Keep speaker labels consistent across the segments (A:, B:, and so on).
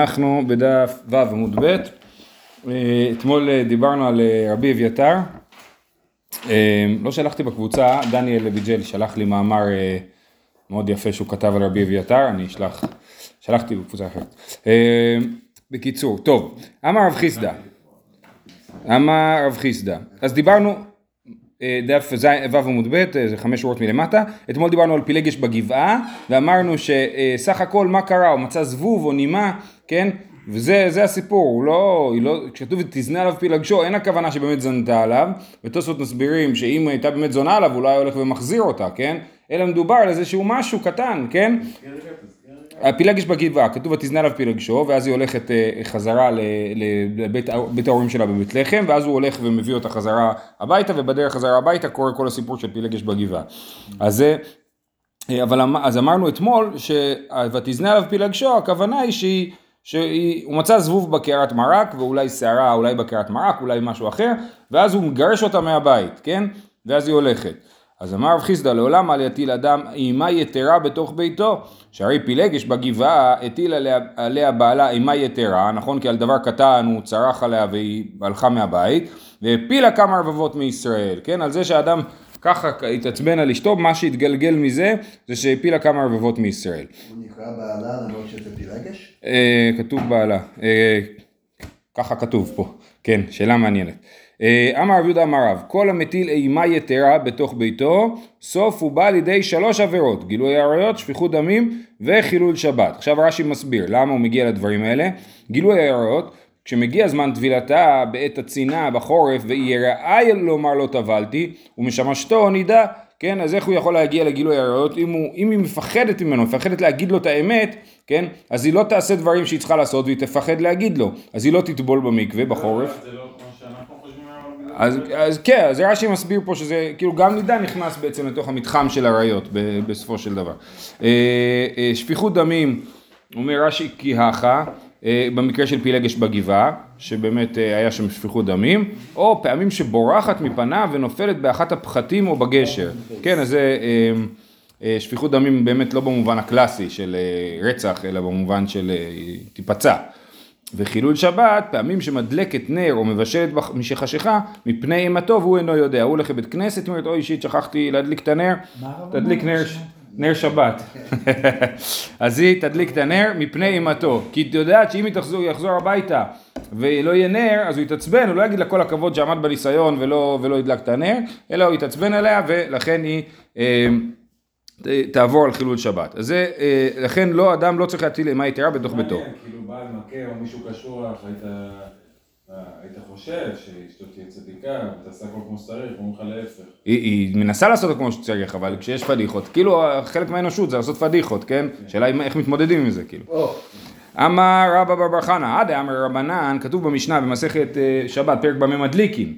A: אנחנו בדף ו' עמוד ב', אתמול דיברנו על רבי אביתר, לא שלחתי בקבוצה, דניאל לביג'ל שלח לי מאמר מאוד יפה שהוא כתב על רבי אביתר, אני אשלח, שלחתי בקבוצה אחרת. בקיצור, טוב, אמר רב חיסדא, אמר רב חיסדא, אז דיברנו, דף ו' עמוד ב', זה חמש שורות מלמטה, אתמול דיברנו על פילגש בגבעה, ואמרנו שסך הכל מה קרה, הוא מצא זבוב או נימה, כן, וזה הסיפור, הוא לא, לא כשכתוב תזנה עליו פילגשו, אין הכוונה שבאמת זנתה עליו, ותוספות מסבירים שאם הייתה באמת זונה עליו, אולי הולך ומחזיר אותה, כן, אלא מדובר על איזשהו משהו קטן, כן, הפילגש בגבעה, כתוב ותזנה עליו פילגשו, ואז היא הולכת חזרה לבית ההורים שלה בבית לחם, ואז הוא הולך ומביא אותה חזרה הביתה, ובדרך חזרה הביתה קורה כל הסיפור של פילגש בגבעה. אז זה, אבל אז אמרנו אתמול, ותזנה עליו פילגשו, הכוונה היא שהיא, שהוא מצא זבוב בקערת מרק, ואולי שערה, אולי בקערת מרק, אולי משהו אחר, ואז הוא מגרש אותה מהבית, כן? ואז היא הולכת. אז אמר רב חיסדא לעולם אל יטיל אדם אימה יתרה בתוך ביתו שהרי פילגש בגבעה הטיל עליה, עליה בעלה אימה יתרה נכון כי על דבר קטן הוא צרח עליה והיא הלכה מהבית והפילה כמה רבבות מישראל כן על זה שאדם ככה התעצבן על אשתו מה שהתגלגל מזה זה שהפילה כמה רבבות מישראל.
B: הוא נקרא בעלה למרות שזה פילגש?
A: אה, כתוב בעלה אה, ככה כתוב פה כן שאלה מעניינת. אמר רב יהודה אמר רב, כל המטיל אימה יתרה בתוך ביתו, סוף הוא בא לידי שלוש עבירות, גילוי עריות, שפיכות דמים וחילול שבת. עכשיו רש"י מסביר למה הוא מגיע לדברים האלה. גילוי העריות, כשמגיע זמן טבילתה בעת הצינה בחורף והיא יראה לומר לא טבלתי, ומשמשתו נידה, כן, אז איך הוא יכול להגיע לגילוי עריות? אם, הוא, אם היא מפחדת ממנו, מפחדת להגיד לו את האמת, כן, אז היא לא תעשה דברים שהיא צריכה לעשות והיא תפחד להגיד לו, אז היא לא תטבול במקווה בחורף.
C: לא
A: אז, אז כן, אז רש"י מסביר פה שזה, כאילו גם נידה נכנס בעצם לתוך המתחם של עריות בסופו של דבר. שפיכות דמים, אומר רש"י כי הכה, במקרה של פילגש בגבעה, שבאמת היה שם שפיכות דמים, או פעמים שבורחת מפניו ונופלת באחת הפחתים או בגשר. כן, אז זה שפיכות דמים באמת לא במובן הקלאסי של רצח, אלא במובן של תיפצע. וחילול שבת, פעמים שמדלקת נר או מבשלת משחשיכה מפני אימתו והוא אינו יודע. הוא הולך לבית כנסת, אומרת, אוי אישית, שכחתי להדליק את הנר, תדליק נר, נר שבת. אז היא תדליק את הנר מפני אימתו, כי היא יודעת שאם היא תחזור, יחזור הביתה ולא יהיה נר, אז הוא יתעצבן, הוא לא יגיד לה כל הכבוד שעמד בניסיון ולא, ולא ידלק את הנר, אלא הוא יתעצבן עליה ולכן היא... אה, תעבור על חילול שבת. אז זה, לכן לא, אדם לא צריך להטיל אימה יתרה בתוך ביתו.
C: כאילו בעל מכה או מישהו קשוח, היית חושב שאשתו תהיה צדיקה, ותעשה הכל כמו שצריך, אומרים לך להפך.
A: היא מנסה לעשות כמו שצריך, אבל כשיש פדיחות, כאילו חלק מהאנושות זה לעשות פדיחות, כן? שאלה איך מתמודדים עם זה, כאילו. אמר רבא בר בר חנא, עדה אמר רבנן, כתוב במשנה במסכת שבת, פרק במה מדליקים.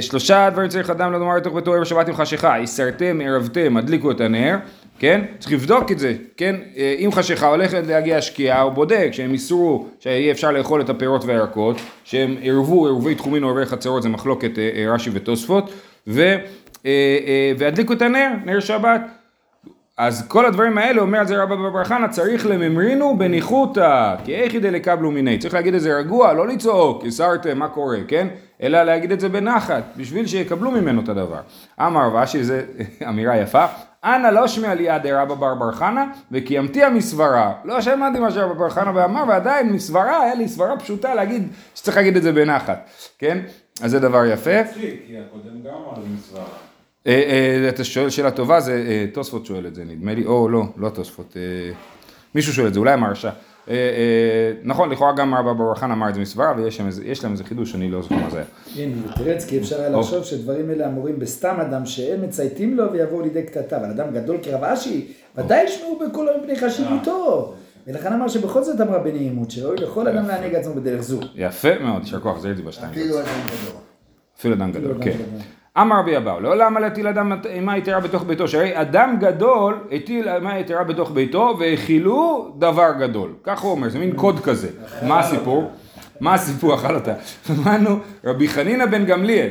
A: שלושה דברים צריך אדם לומר לתוך ביתו ערב שבת עם חשיכה, הסרתם, ערבתם, הדליקו את הנר, כן? צריך לבדוק את זה, כן? אם חשיכה הולכת להגיע השקיעה, הוא בודק שהם איסרו שיהיה אפשר לאכול את הפירות והירקות, שהם ערבו ערבי תחומין או ערבי חצרות, זה מחלוקת רש"י ותוספות, והדליקו את הנר, נר שבת. אז כל הדברים האלה, אומר על זה רבא בר חנא, צריך לממרינו בניחותא, כי איך ידי לקבלו מיני, צריך להגיד את זה רגוע, לא לצעוק, הסרתם, מה קורה, כן? אלא להגיד את זה בנחת, בשביל שיקבלו ממנו את הדבר. אמר ואשי, זו אמירה יפה, אנא לא שמע לי עד רבא בר בר חנא, וקיימתי המסברה. לא שמעתי מה שרבא בר חנא ואמר, ועדיין מסברה, היה לי סברה פשוטה להגיד שצריך להגיד את זה בנחת, כן? אז זה דבר יפה.
C: מצחיק, כי הקודם גם אמר מסברה.
A: אתה שואל שאלה טובה, זה תוספות שואל את זה נדמה לי, או לא, לא תוספות, מישהו שואל את זה, אולי המרשה. נכון, לכאורה גם רבא בר חנא אמר את זה מסברה, ויש להם איזה חידוש, אני לא זוכר מה זה היה.
D: כן, תרץ, כי אפשר היה לחשוב שדברים אלה אמורים בסתם אדם שאין מצייתים לו ויבואו לידי קטטה, אבל אדם גדול כרב אשי, ודאי ישמעו בקולו מפני חשיבותו. ולכן אמר שבכל זאת אמרה בנעימות, שראוי לכל אדם להנהיג עצמו בדרך זו.
A: יפה מאוד, יישר כוח, זה הייתי בשתיים.
B: אפילו אדם גדול.
A: אפילו אדם גדול, כן. אמר רבי אבאו, לעולם אל יטיל אדם אימה יתרה בתוך ביתו, שהרי אדם גדול הטיל אימה יתרה בתוך ביתו והכילו דבר גדול. כך הוא אומר, זה מין קוד כזה. מה הסיפור? מה הסיפור? אכל אותה. אמרנו, רבי חנינא בן גמליאל,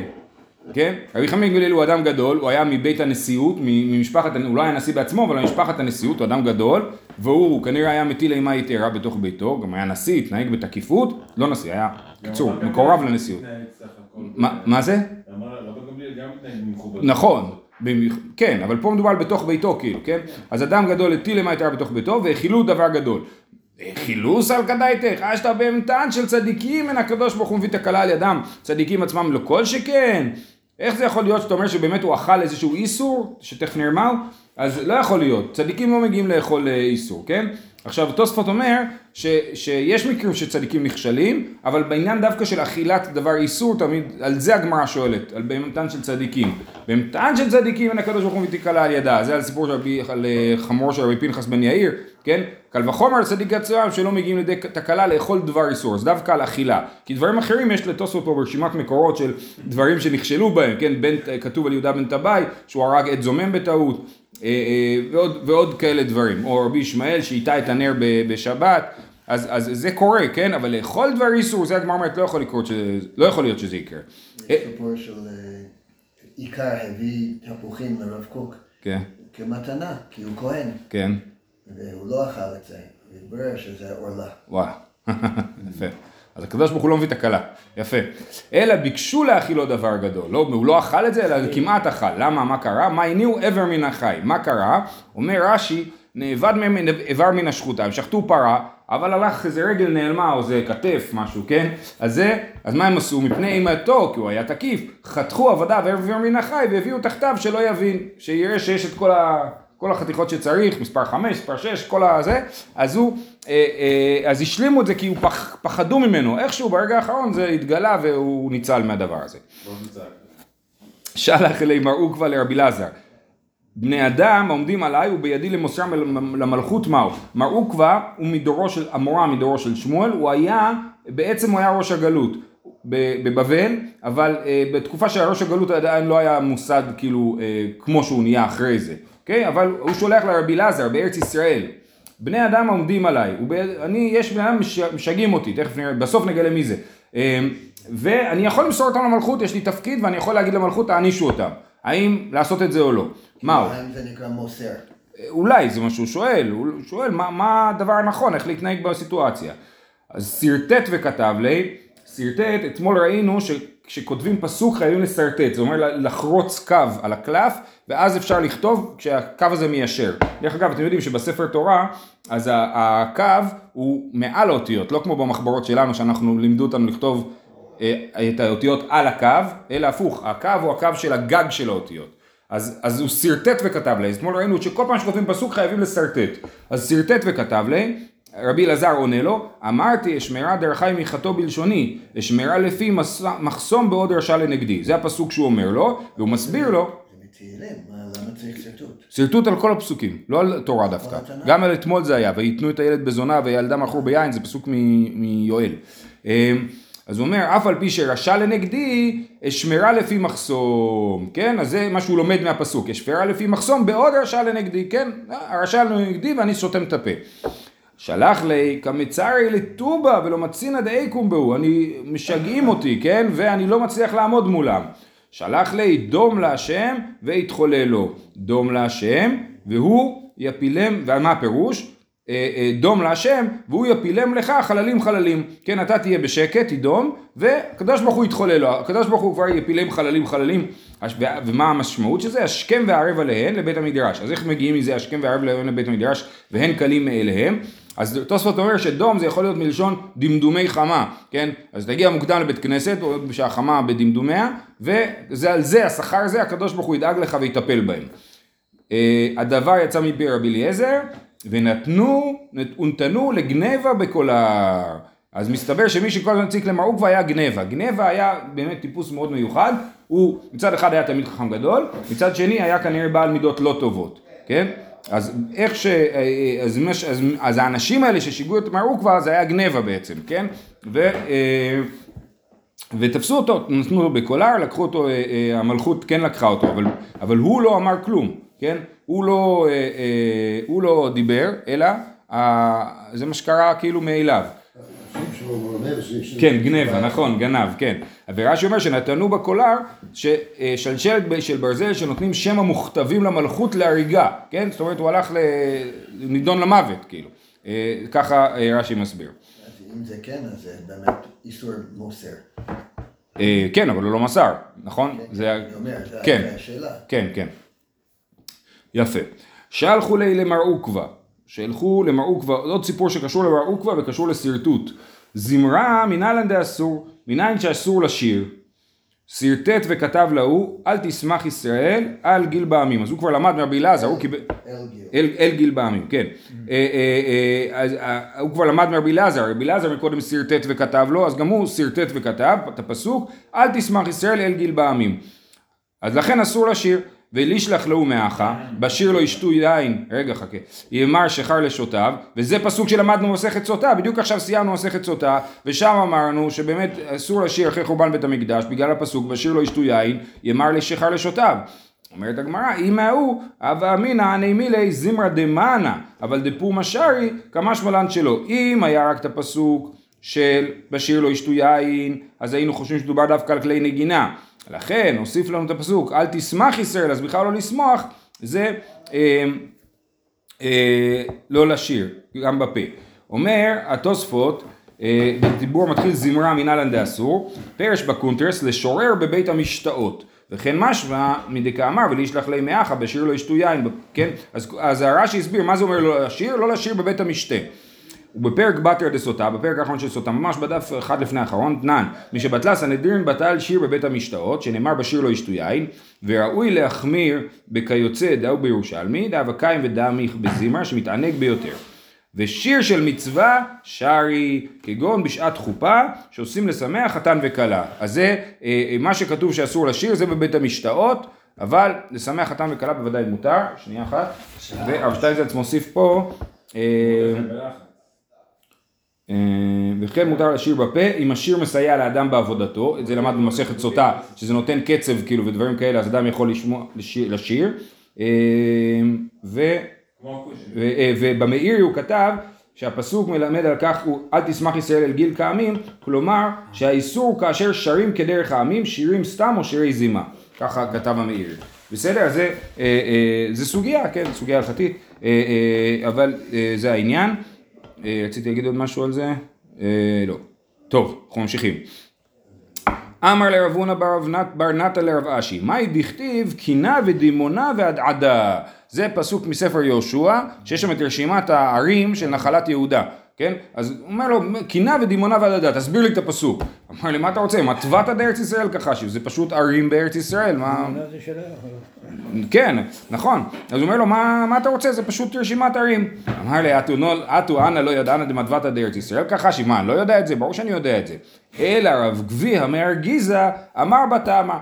A: כן? רבי חמי גליל הוא אדם גדול, הוא היה מבית הנשיאות, ממשפחת, הוא לא היה נשיא בעצמו, אבל ממשפחת הנשיאות, הוא אדם גדול, והוא כנראה היה מטיל אימה יתרה בתוך ביתו, גם היה נשיא, התנהג בתקיפות, לא נשיא, היה, קיצור, מקורב לנשיאות. מה- מה זה? נכון, כן, אבל פה מדובר בתוך ביתו כאילו, כן? אז אדם גדול הטיל אימה יתרה בתוך ביתו, והאכילו דבר גדול. חילוס על כדאיתך, אשתא בהמתן של צדיקים אין הקדוש ברוך הוא מביא תקלה על ידם, צדיקים עצמם לא כל שכן. איך זה יכול להיות שאתה אומר שבאמת הוא אכל איזשהו איסור, שתכף נראה מהו? אז לא יכול להיות, צדיקים לא מגיעים לאכול אה, איסור, כן? עכשיו תוספות אומר ש, שיש מקרים שצדיקים נכשלים, אבל בעניין דווקא של אכילת דבר איסור, תמיד, על זה הגמרא שואלת, על בהמתן של צדיקים. בהמתן של צדיקים אין הקדוש ברוך הוא מביא תקלה על ידה, זה על סיפור של על אה, חמור של רבי פנחס בן יאיר, כן? קל וחומר צדיק עצמם שלא מגיעים לידי תקלה לאכול דבר איסור, אז דווקא על אכילה. כי דברים אחרים יש לתוספות פה ברשימת מקורות של דברים שנכשלו בהם, כן? בן, כתוב על יהודה בן טבעי שהוא הרג את זומם בטעות, ועוד, ועוד כאלה דברים. או רבי ישמעאל שהיטה את הנר בשבת, אז, אז זה קורה, כן? אבל לאכול דבר איסור, זה הגמרא אומרת, לא יכול לקרות, שזה, לא יכול להיות שזה יקרה.
B: יש סיפור של אה, עיקר הביא תפוחים לרב קוק
A: כן,
B: כמתנה, כי הוא כהן,
A: כן,
B: והוא לא אכל את זה, והתברר שזה עורלה.
A: וואו, יפה. אז הקדוש ברוך הוא לא מביא תקלה, יפה. אלא ביקשו להאכילו דבר גדול, לא, הוא לא אכל את זה, אלא כמעט אכל. למה, מה קרה? מה הניעו איבר מן החי. מה קרה? אומר רש"י, נאבד מהם איבר מן השחוטה, הם שחטו פרה, אבל הלך איזה רגל נעלמה או איזה כתף, משהו, כן? אז זה, אז מה הם עשו? מפני אימתו, כי הוא היה תקיף, חתכו עבדיו איבר מן החי והביאו תחתיו שלא יבין, שיראה שיש את כל ה... כל החתיכות שצריך, מספר 5, מספר 6, כל הזה, אז הוא, אה, אה, אז השלימו את זה כי הוא פח, פחדו ממנו, איכשהו ברגע האחרון זה התגלה והוא ניצל מהדבר הזה.
C: לא.
A: שלח אלי מר עוקבא לרבי אלעזר. בני אדם עומדים עליי ובידי למוסרם למלכות מהו. מר עוקבא הוא מדורו של, המורה מדורו של שמואל, הוא היה, בעצם הוא היה ראש הגלות בבבל, אבל אה, בתקופה של ראש הגלות עדיין לא היה מוסד כאילו אה, כמו שהוא נהיה אחרי זה, אוקיי? אבל הוא שולח לרבי אלעזר בארץ ישראל. בני אדם עומדים עליי, וב... אני, יש בני אדם מש- משגעים אותי, תכף נראה, בסוף נגלה מי זה. אה, ואני יכול למסור אותם למלכות, יש לי תפקיד ואני יכול להגיד למלכות תענישו אותם. האם לעשות את זה או לא? מהו?
B: האם זה נקרא מוסר?
A: אולי זה מה שהוא שואל, הוא שואל מה, מה הדבר הנכון, איך להתנהג בסיטואציה. אז שרטט וכתב לי, שרטט, אתמול ראינו שכשכותבים פסוק חייבים לשרטט, זה אומר לחרוץ קו על הקלף, ואז אפשר לכתוב כשהקו הזה מיישר. דרך אגב, אתם יודעים שבספר תורה, אז הקו הוא מעל האותיות, לא כמו במחברות שלנו שאנחנו לימדו אותנו לכתוב אה, את האותיות על הקו, אלא הפוך, הקו הוא הקו של הגג של האותיות. אז, אז הוא שרטט וכתב לי, אז אתמול ראינו שכל פעם שכותבים פסוק חייבים לשרטט. אז שרטט וכתב לי, רבי אלעזר עונה לו, אמרתי אשמרה דרכי מיכתו בלשוני, אשמרה לפי מחסום בעוד רשע לנגדי. זה הפסוק שהוא אומר לו, והוא מסביר לו,
B: זה מתהילים, מה- למה צריך שרטוט?
A: על כל הפסוקים, לא על תורה דווקא.
B: התנ"ך.
A: גם על אתמול זה היה, ויתנו את הילד בזונה וילדה מכור ביין, זה פסוק מיואל. אמ, אז הוא אומר, אף על פי שרשע לנגדי, אשמרה לפי מחסום, כן? אז זה מה שהוא לומד מהפסוק, אשמרה לפי מחסום בעוד רשע לנגדי, כן? הרשע לנגדי ואני סותם את הפה. שלח לי כמצרי לטובה ולא מצינא דאיקום בהו, אני משגעים אותי, כן? ואני לא מצליח לעמוד מולם. שלח לי דום להשם ויתחולל לו. דום להשם והוא יפילם, ומה הפירוש? אה, אה, דום להשם והוא יפילם לך חללים חללים. כן, אתה תהיה בשקט, תדום, והקדוש ברוך הוא יתחולל לו. הקדוש ברוך הוא כבר יפילם חללים חללים. ומה המשמעות של זה? השכם והערב עליהן לבית המדרש. אז איך מגיעים מזה השכם והערב עליהן לבית המדרש והן קלים מאליהם? אז תוספות אומר שדום זה יכול להיות מלשון דמדומי חמה, כן? אז תגיע מוקדם לבית כנסת, או בשעה חמה בדמדומיה, ועל זה, השכר הזה, הקדוש ברוך הוא ידאג לך ויטפל בהם. אה, הדבר יצא מפי רבי אליעזר, ונתנו, ונתנו לגנבה בכל ההר. אז מסתבר שמי שכל הזמן הציק למעוקווה היה גנבה. גנבה היה באמת טיפוס מאוד מיוחד, הוא מצד אחד היה תלמיד חכם גדול, מצד שני היה כנראה בעל מידות לא טובות, כן? אז איך ש... אז, מש... אז, אז האנשים האלה ששיגעו את מעוקווה זה היה גנבה בעצם, כן? ו... אה, ותפסו אותו, נתנו לו בקולר, לקחו אותו, אה, אה, המלכות כן לקחה אותו, אבל, אבל הוא לא אמר כלום, כן? הוא לא, הוא לא דיבר, אלא זה מה שקרה כאילו מאליו.
B: חושבים שהוא שהוא אומר ש...
A: כן, גנבה, נכון, גנב, כן. ורש"י אומר שנתנו בקולר ששלשלת של ברזל שנותנים שם המוכתבים למלכות להריגה, כן? זאת אומרת הוא הלך, ל... נידון למוות, כאילו. אה, ככה אה, רש"י מסביר.
B: אם זה כן, אז זה באמת איסור מוסר.
A: אה, כן, אבל הוא לא מסר, נכון? זה...
B: אומר, זו
A: כן.
B: השאלה.
A: כן, כן. יפה. שלחו לי למר עוקווה. שהלכו למר עוקווה, עוד סיפור שקשור למר עוקווה וקשור לשרטוט. זמרה מנהלן דאסור, מניין שאסור לשיר. שרטט וכתב להוא, אל תשמח ישראל על גיל בעמים. אז הוא כבר למד מרבי אלעזר, הוא קיבל...
B: אל גיל.
A: בעמים, כן. אה, אה, אה, אה, הוא כבר למד מרבי אלעזר, רבי אלעזר מקודם שרטט וכתב לו, אז גם הוא שרטט וכתב את הפסוק, אל תשמח ישראל אל גיל בעמים. אז לכן אסור לשיר. ולישלח להו מאחה, בשיר לא ישתו יין, רגע חכה, יאמר שחר לשותיו, וזה פסוק שלמדנו במסכת סוטה, בדיוק עכשיו סיימנו מסכת סוטה, ושם אמרנו שבאמת אסור לשיר אחרי חורבן בית המקדש, בגלל הפסוק, בשיר לא ישתו יין, יאמר לשחר לשותיו. אומרת הגמרא, אם ההוא, הווה אמינא עני מילי זמרא דמאנה, אבל דפומה שרי, כמשמע לן שלא. אם היה רק את הפסוק של בשיר לא ישתו יין, אז היינו חושבים שדובר דווקא על כלי נגינה. לכן הוסיף לנו את הפסוק, אל תשמח ישראל, אז בכלל לא לשמוח, זה אה, אה, לא לשיר, גם בפה. אומר התוספות, אה, בדיבור מתחיל זמרה מנהלן דאסור, פרש בקונטרס לשורר בבית המשתאות. וכן משמע מדכאמר ולשלח להם מאחה בשיר לא ישתו יין, כן? אז, אז הרש"י הסביר מה זה אומר לא לשיר? לא לשיר בבית המשתה. ובפרק בתר דסוטה, בפרק האחרון של סוטה, ממש בדף אחד לפני האחרון, תנן, מי שבטלה סנהדרין בטל שיר בבית המשתאות, שנאמר בשיר לא ישתו יין, וראוי להחמיר בכיוצא דאו בירושלמי, דאבקיים ודמיך בזימר, שמתענג ביותר. ושיר של מצווה שרי כגון בשעת חופה שעושים לשמח חתן וכלה. אז זה אה, מה שכתוב שאסור לשיר זה בבית המשתאות אבל לשמח חתן וכלה בוודאי מותר. שנייה אחת. והרב שטיינזלץ מוסיף פה אה, אה, וכן מותר לשיר בפה אם השיר מסייע לאדם בעבודתו, את זה למדנו במסכת סוטה, שזה נותן קצב כאילו ודברים כאלה, אז אדם יכול לשמוע, לשיר. אה, אה, ובמאירי הוא כתב שהפסוק מלמד על כך הוא אל תשמח ישראל אל גיל כעמים, כלומר שהאיסור כאשר שרים כדרך העמים, שירים סתם או שירי זימה, ככה כתב המאירי. בסדר? אז זה, אה, אה, זה סוגיה, כן, סוגיה הלכתית, אה, אה, אבל אה, זה העניין. אה, רציתי להגיד עוד משהו על זה? אה, לא. טוב, אנחנו ממשיכים. אמר לרב הונא בר רב נת- בר נתן לרב אשי, מהי דכתיב קינה ודימונה ועדעדה. זה פסוק מספר יהושע, שיש שם את רשימת הערים של נחלת יהודה, כן? אז הוא אומר לו, קינה ודימונה ועדעדה, תסביר לי את הפסוק. אמר לי, מה אתה רוצה? מצוות עד ארץ ישראל כחשיב, זה פשוט ערים בארץ ישראל, מה...
E: שלך.
A: כן, נכון. אז הוא אומר לו, מה, מה אתה רוצה? זה פשוט רשימת ערים. אמר לי, "אתו אנא לא ידענה דמדבתא דארץ ישראל, ככה שמה, אני לא יודע את זה? ברור שאני יודע את זה. אלא רב גביע מארגיזה אמר בתמה.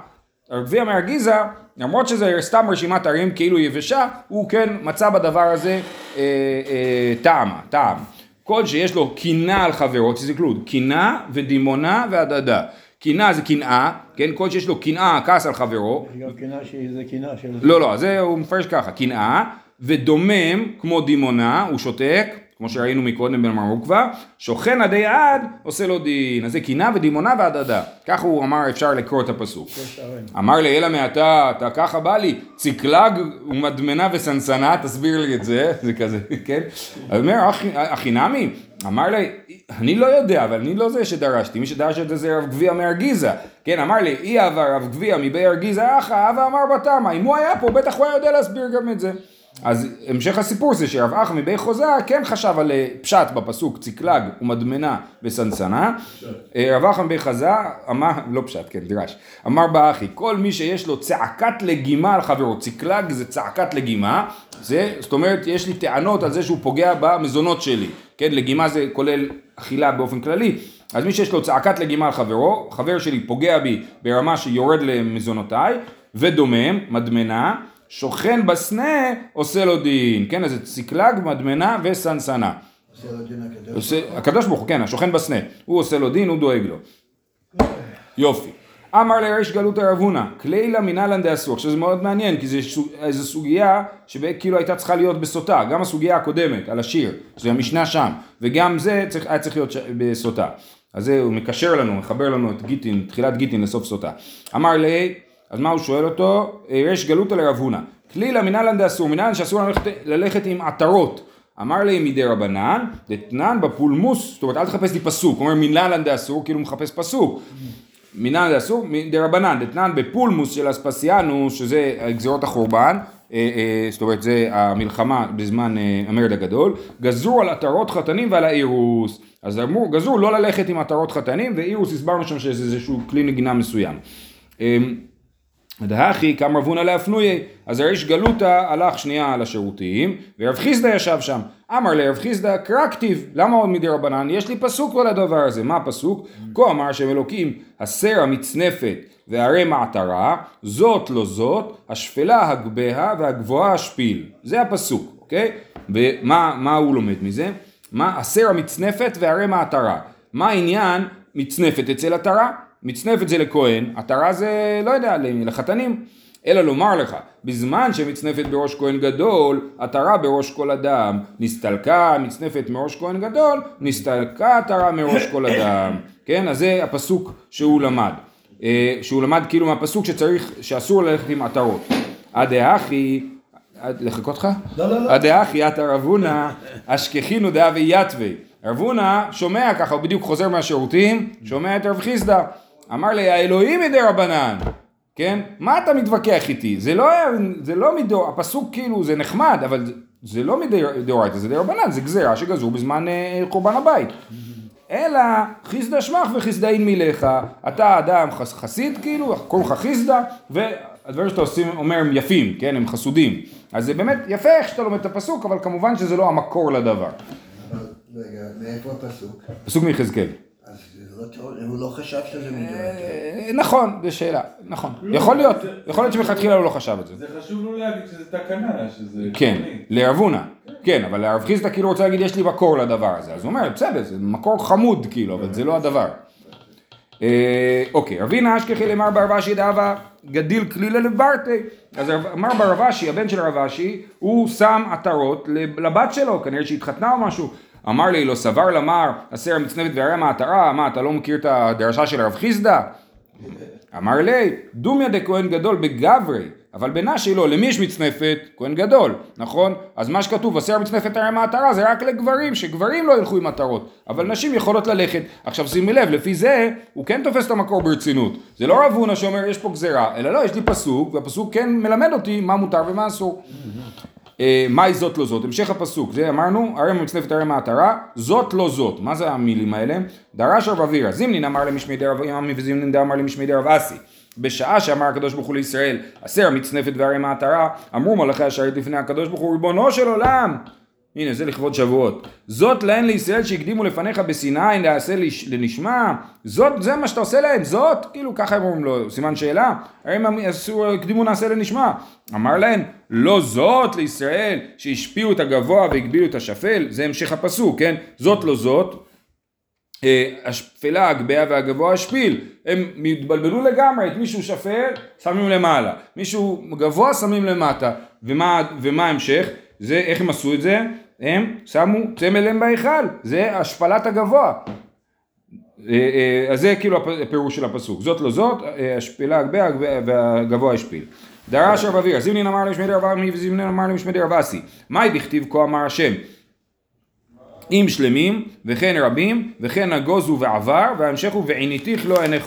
A: רב גביע מארגיזה, למרות שזה סתם רשימת ערים כאילו יבשה, הוא כן מצא בדבר הזה אה, אה, טעם, טעם. כל שיש לו קינה על חברו, תסתכלו, קינה ודימונה והדדה. קינה זה קנאה, כן? כל שיש לו קנאה, כעס על חברו,
E: יש גם קינה שזה קינה של...
A: לא, לא, זה הוא מפרש ככה, קנאה, ודומם כמו דימונה, הוא שותק, כמו שראינו מקודם בן מרוקווה, שוכן עדי עד, עושה לו דין. אז זה קנאה ודימונה והדדה. ככה הוא אמר, אפשר לקרוא את הפסוק. אמר לי, אלא מעתה, אתה ככה בא לי, ציקלג ומדמנה וסנסנה, תסביר לי את זה, זה כזה, כן? אז אומר, "אחי- אחינמי, אמר לי, אני לא יודע, אבל אני לא זה שדרשתי, מי שדרש את זה זה רב גביע מארגיזה, כן, אמר לי, אי אהבה רב גביע מבי ארגיזה אחא, אבא אמר בתמה, אם הוא היה פה, בטח הוא היה יודע להסביר גם את זה. אז המשך הסיפור זה שרב אחא מבי חוזה כן חשב על אה, פשט בפסוק ציקלג ומדמנה וסנסנה. אה, רב אחא מבי חזה אמר, לא פשט, כן, דרש. אמר באחי, כל מי שיש לו צעקת לגימה על חברו, ציקלג זה צעקת לגימה, זה, זאת אומרת, יש לי טענות על זה שהוא פוגע במזונות שלי. כן, לגימה זה כולל אכילה באופן כללי. אז מי שיש לו צעקת לגימה על חברו, חבר שלי פוגע בי ברמה שיורד למזונותיי, ודומם, מדמנה, שוכן בסנה, עושה לו דין. כן, אז זה ציקלג, מדמנה וסנסנה.
B: עושה לו דין הקדוש.
A: עושה, הקדוש ברוך הוא, כן, השוכן בסנה. הוא עושה לו דין, הוא דואג לו. יופי. אמר לריש גלות רב הונא, כלילה מנהלן דאסור. עכשיו זה מאוד מעניין, כי זו סוגיה שכאילו הייתה צריכה להיות בסוטה, גם הסוגיה הקודמת על השיר, שזה המשנה שם, וגם זה צריך, היה צריך להיות ש... בסוטה. אז זה הוא מקשר לנו, מחבר לנו את גיטין, תחילת גיטין לסוף סוטה. אמר לי, אז מה הוא שואל אותו? ריש גלותא לרב הונא, כלילה מנהלן דאסור, מנהלן שאסור ללכת, ללכת עם עטרות. אמר לי מדי רבנן, דתנן בפולמוס, זאת אומרת אל תחפש לי פסוק, הוא אומר מנהלן דאסור, כאילו מחפש פסוק. מנהלן דאסור, דרבנן, דתנן בפולמוס של אספסיאנוס, שזה גזירות החורבן, אה, אה, זאת אומרת זה המלחמה בזמן אה, המרד הגדול, גזרו על עטרות חתנים ועל האירוס. אז אמרו, גזרו לא ללכת עם עטרות חתנים, ואירוס הסברנו שם שזה איזשהו כלי נגינה מסוים. דהכי קם רב הונא להפנויה, אז הריש גלותא הלך שנייה לשירותים, ורב חיסדא ישב שם. אמר לרב חיסדא קרא כתיב, למה עוד מדי רבנן? יש לי פסוק על הדבר הזה, מה הפסוק? כה אמר שם אלוקים, הסר המצנפת והרי מעטרה, זאת לא זאת, השפלה הגבהה והגבוהה השפיל. זה הפסוק, אוקיי? ומה הוא לומד מזה? מה הסר המצנפת והרי מעטרה. מה העניין מצנפת אצל עטרה? מצנפת זה לכהן, עטרה זה, לא יודע, לחתנים. אלא לומר לך, בזמן שמצנפת בראש כהן גדול, עטרה בראש כל אדם. נסתלקה מצנפת מראש כהן גדול, נסתלקה עטרה מראש כל אדם. כן, אז זה הפסוק שהוא למד. אה, שהוא למד כאילו מהפסוק שצריך, שאסור ללכת עם עטרות. הדאחי, לחכות לך?
B: לא, לא, לא.
A: הדאחי עטר רבונה, אשכחינו דאה ויתווה. רבונה שומע ככה, הוא בדיוק חוזר מהשירותים, שומע את רב חיסדא. אמר לי, האלוהים מדי רבנן, כן? מה אתה מתווכח איתי? זה לא, זה לא מדור, הפסוק כאילו זה נחמד, אבל זה, זה לא מדאורייתא, זה דרבנן, זה גזירה שגזרו בזמן אה, קורבן הבית. אלא חיסדא שמח וחיסדאין מילך, אתה אדם חס, חסיד כאילו, קוראים לך חיסדא, והדברים שאתה עושים אומר הם יפים, כן, הם חסודים. אז זה באמת יפה איך שאתה לומד את הפסוק, אבל כמובן שזה לא המקור לדבר.
B: רגע, מאיפה הפסוק?
A: פסוק מיחזקאל.
B: אז זה לא טוב, הוא לא חשב שזה מדויק.
A: אה, נכון, זו שאלה, נכון. יכול להיות, יכול להיות שמלכתחילה הוא לא חשב את זה.
C: זה חשוב לו להגיד שזה תקנה, שזה...
A: כן, לרב הונא, כן, אבל לרב חיסדא כאילו רוצה להגיד יש לי מקור לדבר הזה, אז הוא אומר בסדר, זה מקור חמוד כאילו, אבל זה לא הדבר. אה, אוקיי, רבינה אשכחי למר בר אשי דאבה גדיל כלילה לברטי. אז מר בר אשי, הבן של רב אשי, הוא שם עטרות לבת שלו, כנראה שהתחתנה או משהו. אמר לי, לא סבר למר, הסר המצנבת והרי מעטרה, מה, אתה לא מכיר את הדרשה של הרב חיסדא? אמר לי, דומיה דכהן גדול בגברי, אבל בנשי לא, למי יש מצנפת? כהן גדול, נכון? אז מה שכתוב, הסר מצנפת הרי מעטרה זה רק לגברים, שגברים לא ילכו עם מטרות, אבל נשים יכולות ללכת. עכשיו שימי לב, לפי זה, הוא כן תופס את המקור ברצינות. זה לא רב הונא שאומר יש פה גזירה, אלא לא, יש לי פסוק, והפסוק כן מלמד אותי מה מותר ומה אסור. אה, מהי זאת לא זאת? המשך הפסוק, זה אמרנו, הרי מצנפת הרי מעטרה, זאת לא זאת. מה זה המילים האלה? דרש רב אבירה, זימנין אמר למשמי דרב ימי וזימנין דאמר למשמי דרב אסי. בשעה שאמר הקדוש ברוך הוא לישראל, הסר מצנפת והרי מעטרה, אמרו מלאכי השרת לפני הקדוש ברוך הוא, ריבונו של עולם, הנה זה לכבוד שבועות. זאת להן לישראל שהקדימו לפניך בסיני לעשה לנשמע, זאת, זה מה שאתה עושה להם, זאת, כאילו ככה הם אומרים לו, סימן שאלה, הם עשו, הקדימו נעשה לנשמע. אמר להן, לא זאת לישראל שהשפיעו את הגבוה והגבילו את השפל, זה המשך הפסוק, כן? זאת לא זאת, אה, השפלה הגביה והגבוה השפיל, הם התבלבלו לגמרי, את מישהו שפל שמים למעלה, מישהו גבוה שמים למטה, ומה, ומה ההמשך? זה, איך הם עשו את זה? הם שמו צמל אם בהיכל, זה השפלת הגבוה. אה, אה, אז זה כאילו הפירוש של הפסוק, זאת לא זאת, השפלה הגביה והגבוה השפיל. דרש רב אביר, זימנין אמר למשמי דרב עמי וזימנין אמר למשמי דרב אסי. מהי בכתיב כה אמר השם? אם שלמים וכן רבים וכן נגוזו ועבר וההמשך הוא ועיניתיך לא עיני.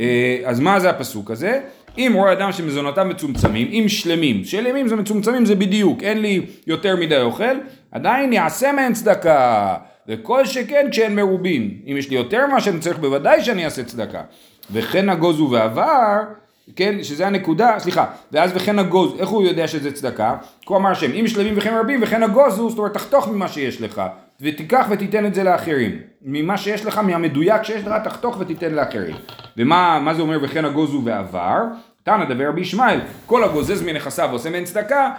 A: אה, אז מה זה הפסוק הזה? אם רואה אדם שמזונותיו מצומצמים, אם שלמים, שלמים זה מצומצמים זה בדיוק, אין לי יותר מדי אוכל, עדיין יעשה מהן צדקה, וכל שכן כשהן מרובין, אם יש לי יותר ממה שאני צריך בוודאי שאני אעשה צדקה, וכן נגוזו ועבר, כן, שזה הנקודה, סליחה, ואז וכן הגוז, איך הוא יודע שזה צדקה? כה אמר השם, אם שלמים וכן רבים וכן הגוזו, זאת אומרת תחתוך ממה שיש לך, ותיקח ותיתן את זה לאחרים. ממה שיש לך, מהמדויק שיש לך, תחתוך ותיתן לאחרים. ומה זה אומר וכן הגוזו ועבר? תנא דבר רבי ישמעאל, כל הגוזז מנכסיו ועושה מהן צדקה,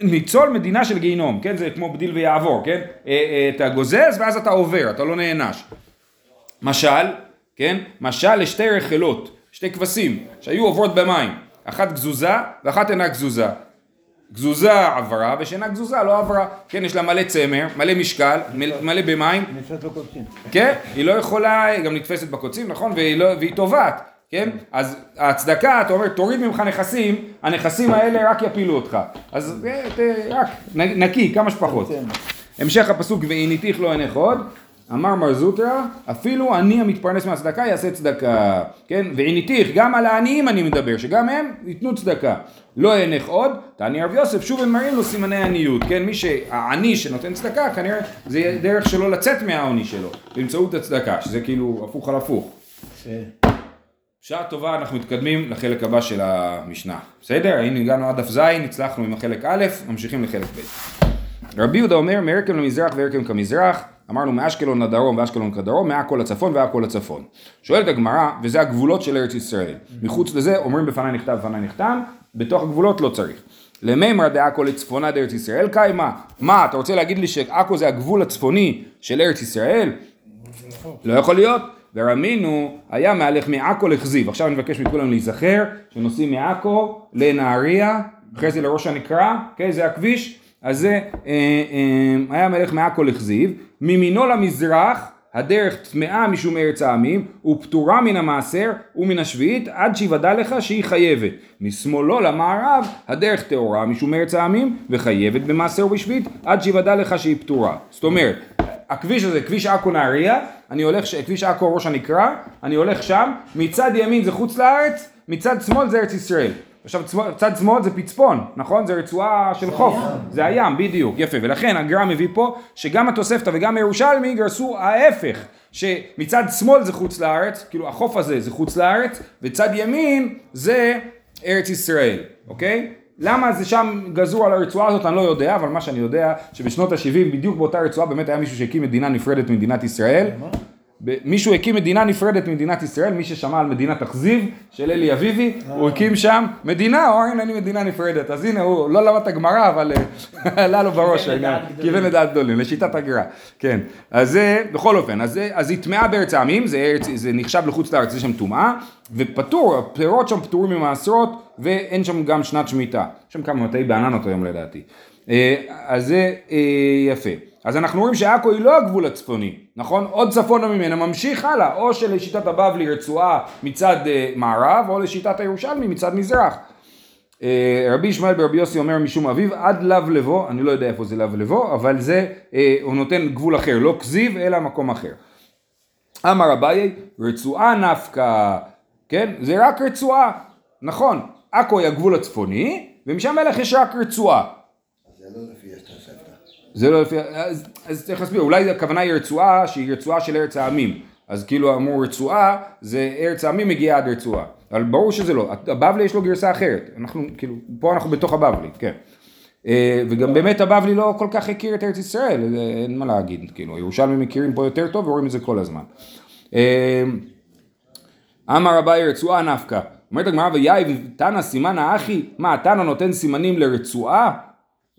A: ניצול מדינה של גיהינום, כן? זה כמו בדיל ויעבור, כן? אה, אה, אתה גוזז ואז אתה עובר, אתה לא נענש. משל, כן? משל לשתי רחלות. שתי כבשים שהיו עוברות במים, אחת גזוזה ואחת אינה גזוזה. גזוזה עברה ושאינה גזוזה לא עברה. כן, יש לה מלא צמר, מלא משקל, מלא, במים.
E: נתפס בקודשים.
A: כן, היא לא יכולה, היא גם נתפסת בקוצים, נכון? והיא, לא, והיא טובעת, כן? אז הצדקה, אתה אומר, תוריד ממך נכסים, הנכסים האלה רק יפילו אותך. אז אה, ת- רק נקי, כמה שפחות. המשך הפסוק, ועיניתיך לא עינך עוד. אמר מר זוטרא, אפילו אני המתפרנס מהצדקה יעשה צדקה, כן? ועיניתיך, גם על העניים אני מדבר, שגם הם ייתנו צדקה. לא אענך עוד, תעני רב יוסף, שוב הם מראים לו סימני עניות, כן? מי שהעני שנותן צדקה, כנראה זה דרך שלו לצאת מהעוני שלו, באמצעות הצדקה, שזה כאילו הפוך על הפוך. בשעה טובה אנחנו מתקדמים לחלק הבא של המשנה. בסדר? הנה הגענו עד דף ז', הצלחנו עם החלק א', ממשיכים לחלק ב'. רבי יהודה אומר, מרקם למזרח וערקם כמזרח, אמרנו מאשקלון לדרום ואשקלון כדרום, מעכו לצפון ועכו לצפון. שואלת הגמרא, וזה הגבולות של ארץ ישראל. מחוץ לזה אומרים בפניי נכתב בפניי נחתם, בתוך הגבולות לא צריך. למימר דעכו לצפונה דארץ ישראל קיימה. מה, אתה רוצה להגיד לי שעכו זה הגבול הצפוני של ארץ ישראל? לא יכול להיות. ורמינו היה מהלך מעכו לכזיב. עכשיו אני מבקש מכולם להיזכר שנוסעים מעכו לנהריה, אחרי זה לראש הנקרה, אוקיי? זה הכביש. אז זה אה, אה, היה מלך מעכו לכזיב, מימינו למזרח הדרך טמאה משום ארץ העמים, ופטורה מן המעשר ומן השביעית, עד שיוודע לך שהיא חייבת. משמאלו למערב, הדרך טהורה משום ארץ העמים, וחייבת במעשר ובשביעית, עד שיוודע לך שהיא פטורה. זאת אומרת, הכביש הזה, כביש עכו נהריה, אני הולך, ש- כביש עכו ראש הנקרה, אני הולך שם, מצד ימין זה חוץ לארץ, מצד שמאל זה ארץ ישראל. עכשיו צד שמאל זה פצפון, נכון? זה רצועה של חוף, זה הים, בדיוק, יפה, ולכן הגר"א מביא פה שגם התוספתא וגם הירושלמי גרסו ההפך, שמצד שמאל זה חוץ לארץ, כאילו החוף הזה זה חוץ לארץ, וצד ימין זה ארץ ישראל, אוקיי? למה זה שם גזור על הרצועה הזאת אני לא יודע, אבל מה שאני יודע שבשנות ה-70 בדיוק באותה רצועה באמת היה מישהו שהקים מדינה נפרדת ממדינת ישראל. מישהו הקים מדינה נפרדת ממדינת ישראל, מי ששמע על מדינת אכזיב של אלי אביבי, הוא הקים שם מדינה, או הנה אני מדינה נפרדת, אז הנה הוא לא למד את הגמרא, אבל אה, עלה לו בראש העניין, כיוון לדעת גדולים, לשיטת הגר"א, כן, אז זה, בכל אופן, אז זה- היא טמאה בארץ העמים, זה זה נחשב לחוץ לארץ, יש שם טומאה, ופטור, הפירות שם פטורים ממעשרות, ואין שם גם שנת שמיטה, יש שם כמה מטעי בעננות היום לדעתי, אה, אז זה אה, יפה. אז אנחנו רואים שעכו היא לא הגבול הצפוני, נכון? עוד צפונה ממנה ממשיך הלאה, או שלשיטת הבבלי רצועה מצד אה, מערב, או לשיטת הירושלמי מצד מזרח. אה, רבי ישמעאל ברבי יוסי אומר משום אביו עד לאו לבו, אני לא יודע איפה זה לאו לבו, אבל זה, אה, הוא נותן גבול אחר, לא כזיב אלא מקום אחר. אמר אביי, רצועה נפקא, כן? זה רק רצועה, נכון, עכו היא הגבול הצפוני, ומשם מלך יש רק רצועה.
B: זה לא לפי התוספתא.
A: זה לא לפי, אז, אז צריך להסביר, אולי הכוונה היא רצועה שהיא רצועה של ארץ העמים, אז כאילו אמרו רצועה, זה ארץ העמים מגיעה עד רצועה, אבל ברור שזה לא, הבבלי יש לו גרסה אחרת, אנחנו כאילו, פה אנחנו בתוך הבבלי, כן. אה, וגם באמת הבבלי לא כל כך הכיר את ארץ ישראל, אה, אין מה להגיד, כאילו, ירושלמים מכירים פה יותר טוב ורואים את זה כל הזמן. אה, אמר אביי רצועה נפקא. אומרת הגמרא ויהי תנא סימן האחי, מה תנא נותן סימנים לרצועה?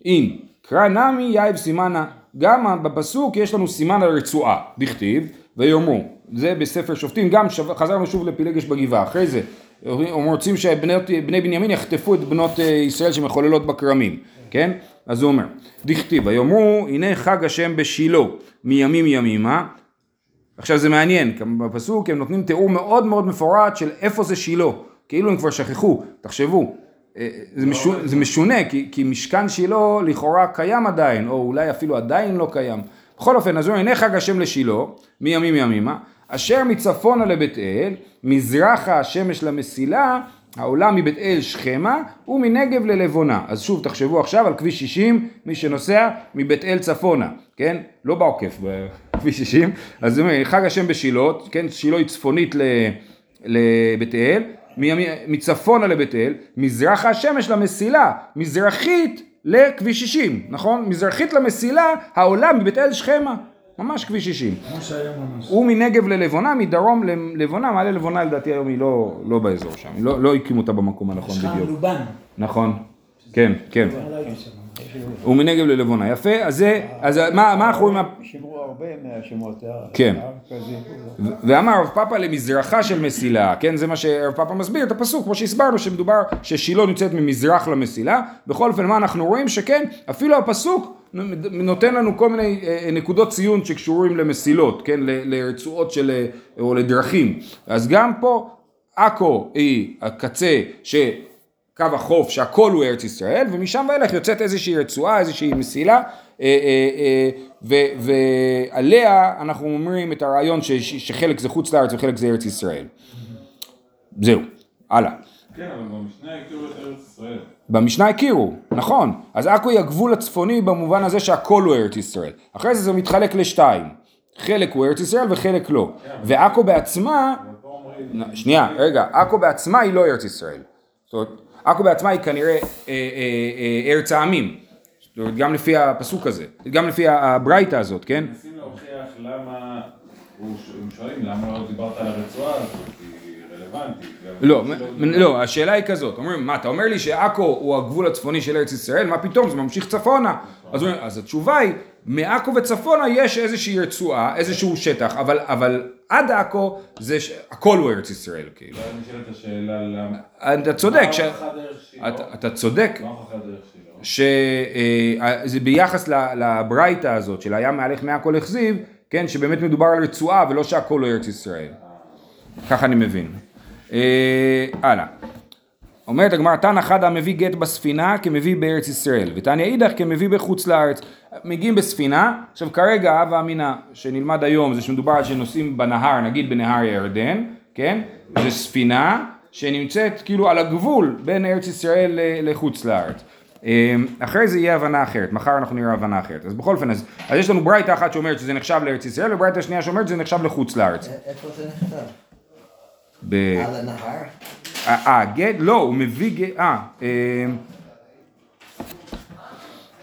A: אין. קרא נמי יהיב סימנה. גם בפסוק יש לנו סימן על רצועה, דכתיב, ויאמרו. זה בספר שופטים, גם שו- חזרנו שוב לפילגש בגבעה. אחרי זה, הם רוצים שבני בני בנימין יחטפו את בנות אה, ישראל שמחוללות בכרמים, כן? אז הוא אומר, דכתיב, ויאמרו הנה חג השם בשילה מימים ימימה עכשיו זה מעניין, בפסוק הם נותנים תיאור מאוד מאוד מפורט של איפה זה שילה, כאילו הם כבר שכחו, תחשבו, זה משונה, זה משונה כי, כי משכן שילה לכאורה קיים עדיין, או אולי אפילו עדיין לא קיים. בכל אופן, אז הוא הנה חג השם לשילה, מימים ימימה, אשר מצפונה לבית אל, מזרחה השמש למסילה, העולה מבית אל שכמה, ומנגב ללבונה. אז שוב, תחשבו עכשיו על כביש 60, מי שנוסע מבית אל צפונה, כן? לא בעוקף, בכביש 60. אז חג השם בשילה, כן? שילה היא צפונית ל- לבית אל, מצפונה לבית אל, מזרחה השמש למסילה, מזרחית לכביש 60, נכון? מזרחית למסילה, העולה מבית אל שכמה. ממש כביש 60.
D: כמו שהיום ממש.
A: ומנגב ללבונה, מדרום ללבונה, מעלה לבונה לדעתי היום היא לא, לא באזור שם, לא, לא הקימו אותה במקום הנכון בדיוק.
E: לובן.
A: נכון, כן, כן. ומנגב ללבונה, יפה, אז זה, אז מה מה אנחנו רואים,
E: שמרו הרבה מהשמות. אה,
A: כן. ו- ואמר רב פאפא למזרחה של מסילה, כן, זה מה שרב פאפא מסביר את הפסוק, כמו שהסברנו, שמדובר ששילה נמצאת ממזרח למסילה, בכל אופן מה אנחנו רואים? שכן, אפילו הפסוק נותן לנו כל מיני אה, נקודות ציון שקשורים למסילות, כן, לרצועות של, אה, או לדרכים, אז גם פה עכו היא הקצה ש... קו החוף שהכל הוא ארץ ישראל ומשם ואילך יוצאת איזושהי רצועה, איזושהי מסילה אה, אה, אה, ו- ועליה אנחנו אומרים את הרעיון ש- ש- שחלק זה חוץ לארץ וחלק זה ארץ ישראל. זהו, הלאה.
C: כן, אבל במשנה הכירו את ארץ ישראל.
A: במשנה הכירו, נכון, אז עכו היא הגבול הצפוני במובן הזה שהכל הוא ארץ ישראל. אחרי זה זה מתחלק לשתיים, חלק הוא ארץ ישראל וחלק לא. ועכו בעצמה, שנייה, רגע, עכו בעצמה היא לא ארץ ישראל. זאת אומרת, עכו בעצמה היא כנראה אה, אה, אה, ארץ העמים. גם לפי הפסוק הזה, גם לפי הברייתא הזאת, כן?
C: מנסים להוכיח למה... הם שואלים למה לא דיברת על הרצועה הזאת, היא רלוונטית.
A: לא, לא, השאלה היא כזאת, אומרים, מה, אתה אומר לי שעכו הוא הגבול הצפוני של ארץ ישראל, מה פתאום, זה ממשיך צפונה. אז, התשובה היא, מעכו וצפונה יש איזושהי רצועה, איזשהו שטח, אבל, אבל עד עכו זה, ש- הכל הוא ארץ ישראל, כאילו.
C: ואז נשאלת השאלה למה...
A: אתה צודק, ש... אתה, אתה צודק,
C: מה הוכחה דרך שילה?
A: שזה ביחס ל- לברייתא הזאת של הים מהלך מעכו לכזיב, כן, שבאמת מדובר על רצועה ולא שהכל הוא ארץ ישראל. ככה אני מבין. אה, הלאה. אומרת הגמרא, תנא חדא מביא גט בספינה כמביא בארץ ישראל, ותניא אידך כמביא בחוץ לארץ. מגיעים בספינה, עכשיו כרגע הווה אמינא שנלמד היום זה שמדובר על שנוסעים בנהר, נגיד בנהר הירדן, כן? זה ספינה שנמצאת כאילו על הגבול בין ארץ ישראל לחוץ לארץ. אה, אחרי זה יהיה הבנה אחרת, מחר אנחנו נראה הבנה אחרת. אז בכל אופן, אז, אז יש לנו ברייתא אחת שאומרת שזה נחשב לארץ ישראל, וברייתא שנייה שאומרת שזה נחשב לחוץ לארץ.
B: איפה זה נכתב?
A: ב...
B: על הנהר?
A: אה, גט? לא, הוא מביא גט, אה, אה,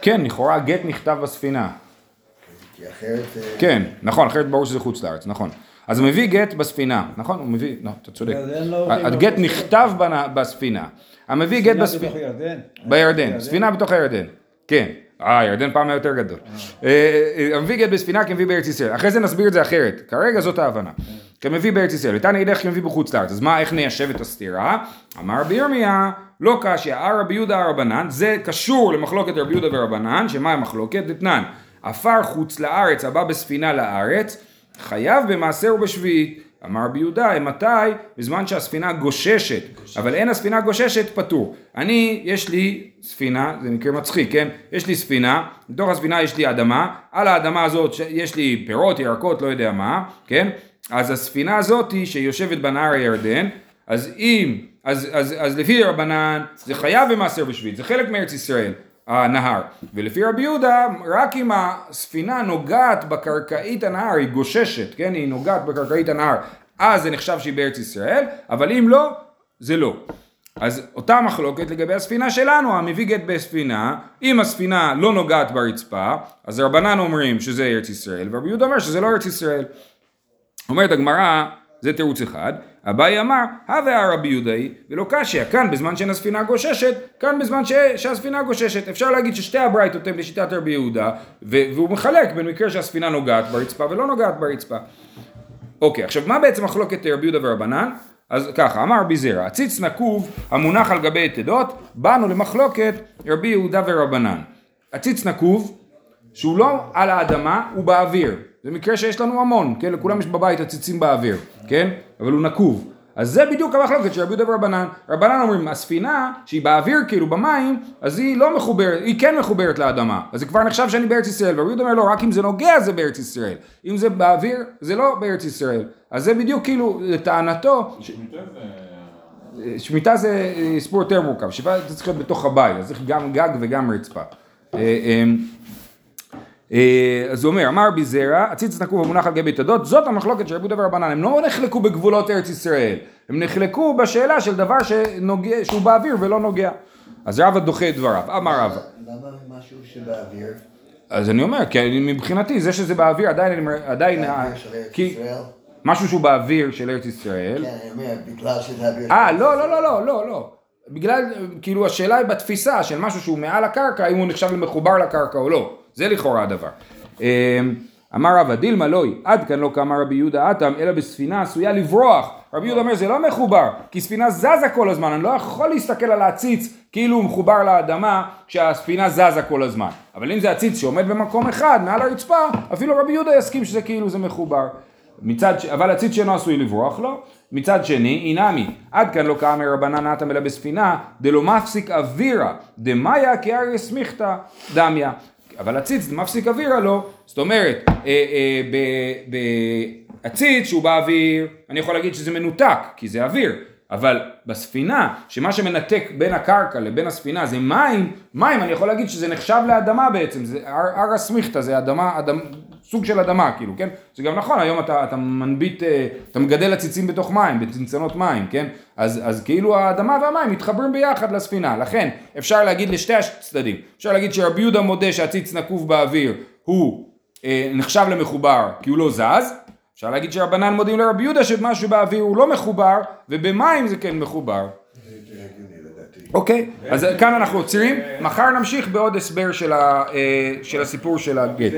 A: כן, לכאורה גט נכתב בספינה.
B: כי אחרת... אה,
A: כן, נכון, אחרת ברור שזה חוץ לארץ, נכון. אז הוא מביא גט בספינה, נכון? הוא מביא, לא, אתה צודק.
E: לא
A: הגט נכתב בספינה. המביא גט
E: ספינה
A: בספינה.
E: בתוך ירדן.
A: בירדן, ספינה בתוך הירדן. כן. אה, ירדן פעם היה יותר גדול. אה, אה, המביא גט בספינה כמביא בארץ ישראל. אחרי זה נסביר את זה אחרת. כרגע זאת ההבנה. כמביא בארץ ישראל. ותנא ידך כמביא בחוץ לארץ. אז מה, איך ניישב את הסתירה? אמר רבי ירמיה, לא קשיא, הר רבי יהודה רבנן, זה קשור למחלוקת רבי יהודה ורבנן, שמה המחלוקת? דתנן. עפר חוץ לארץ הבא בספינה לארץ, חייב במעשר ובשביעית. אמר רבי יהודה, מתי? בזמן שהספינה גוששת, אבל אין הספינה גוששת, פטור. אני, יש לי ספינה, זה מקרה מצחיק, כן? יש לי ספינה, בתוך הספינה יש לי אדמה, על האדמה הזאת יש לי פירות, ירקות, לא יודע מה, כן? אז הספינה הזאת שיושבת בנהר הירדן, אז אם, אז, אז, אז לפי רבנן זה חייב במעשר בשביעית, זה חלק מארץ ישראל. הנהר. ולפי רבי יהודה, רק אם הספינה נוגעת בקרקעית הנהר, היא גוששת, כן? היא נוגעת בקרקעית הנהר, אז זה נחשב שהיא בארץ ישראל, אבל אם לא, זה לא. אז אותה מחלוקת לגבי הספינה שלנו, המביא גט בספינה, אם הספינה לא נוגעת ברצפה, אז רבנן אומרים שזה ארץ ישראל, ורבי יהודה אומר שזה לא ארץ ישראל. אומרת הגמרא, זה תירוץ אחד, אביי אמר, הווה רבי יהודאי, ולא קשיא, כאן בזמן שאין הספינה גוששת, כאן בזמן ש... שהספינה גוששת. אפשר להגיד ששתי הברייתות הן לשיטת רבי יהודה, ו... והוא מחלק בין מקרה שהספינה נוגעת ברצפה ולא נוגעת ברצפה. אוקיי, עכשיו מה בעצם מחלוקת רבי יהודה ורבנן? אז ככה, אמר רבי זרע, הציץ נקוב המונח על גבי יתדות, באנו למחלוקת רבי יהודה ורבנן. הציץ נקוב, שהוא לא על האדמה, הוא באוויר. זה מקרה שיש לנו המון, כן? לכולם יש בבית עציצים באוויר, כן? אבל הוא נקוב. אז זה בדיוק המחלוקת של רבי יהודה ורבנן. רבנן אומרים, הספינה שהיא באוויר כאילו במים, אז היא לא מחוברת, היא כן מחוברת לאדמה. אז זה כבר נחשב שאני בארץ ישראל. ורבי יהודה אומר, לא, רק אם זה נוגע זה בארץ ישראל. אם זה באוויר, זה לא בארץ ישראל. אז זה בדיוק כאילו, לטענתו,
C: שמיטה זה...
A: שמיטה זה אה, סיפור יותר מורכב, שמיטה זה צריך להיות בתוך הבית, אז צריך גם גג וגם רצפה. אה, אז הוא אומר, אמר רבי זרע, הציץ נקוב המונח על גבי תדות, זאת המחלוקת של רבי יהודה ורבנן, הם לא נחלקו בגבולות ארץ ישראל, הם נחלקו בשאלה של דבר שנוגע, שהוא באוויר ולא נוגע. אז רבא דוחה את דבריו, אמר רבא.
B: למה משהו שבאוויר?
A: אז אני אומר, כי מבחינתי זה שזה באוויר עדיין, עדיין, כי
B: ישראל?
A: משהו שהוא באוויר של ארץ ישראל,
B: כן, אני אומר, בגלל שזה אוויר של
A: אה, לא, לא, לא, לא, לא, לא. בגלל, כאילו השאלה היא בתפיסה של משהו שהוא מעל הקרקע, אם הוא נחשב למחובר לקרקע או לא. זה לכאורה הדבר. אה, אמר רבא דילמה לוי, עד כאן לא קמה רבי יהודה אטם, אלא בספינה עשויה לברוח. רבי יהודה אומר זה לא מחובר, כי ספינה זזה כל הזמן, אני לא יכול להסתכל על העציץ כאילו הוא מחובר לאדמה כשהספינה זזה כל הזמן. אבל אם זה עציץ שעומד במקום אחד, מעל הרצפה, אפילו רבי יהודה יסכים שזה כאילו זה מחובר. מצד, ש- אבל עציץ שאינו עשוי לברוח לא. מצד שני, אינמי, עד כאן לא קאמר רבנן נתם אלא בספינה, דלא מפסיק אווירה, דמאיה כאריה סמיכתא דמיה. אבל עציץ מפסיק אווירה לא, זאת אומרת, אה, אה, בעציץ שהוא באוויר, אני יכול להגיד שזה מנותק, כי זה אוויר, אבל בספינה, שמה שמנתק בין הקרקע לבין הספינה זה מים, מים אני יכול להגיד שזה נחשב לאדמה בעצם, זה הר הסמיכתא, זה אדמה, אדמה, סוג של אדמה כאילו, כן? זה גם נכון, היום אתה, אתה מנביט, אה, אתה מגדל עציצים בתוך מים, בצנצנות מים, כן? אז, אז כאילו האדמה והמים מתחברים ביחד לספינה, לכן אפשר להגיד לשתי הצדדים, אפשר להגיד שרבי יהודה מודה שהציץ נקוב באוויר הוא אה, נחשב למחובר כי הוא לא זז, אפשר להגיד שרבנן מודים לרבי יהודה שמשהו באוויר הוא לא מחובר ובמים זה כן מחובר. אוקיי, אז כאן אנחנו עוצרים, מחר נמשיך בעוד הסבר של, אה, הסיפור של הגט.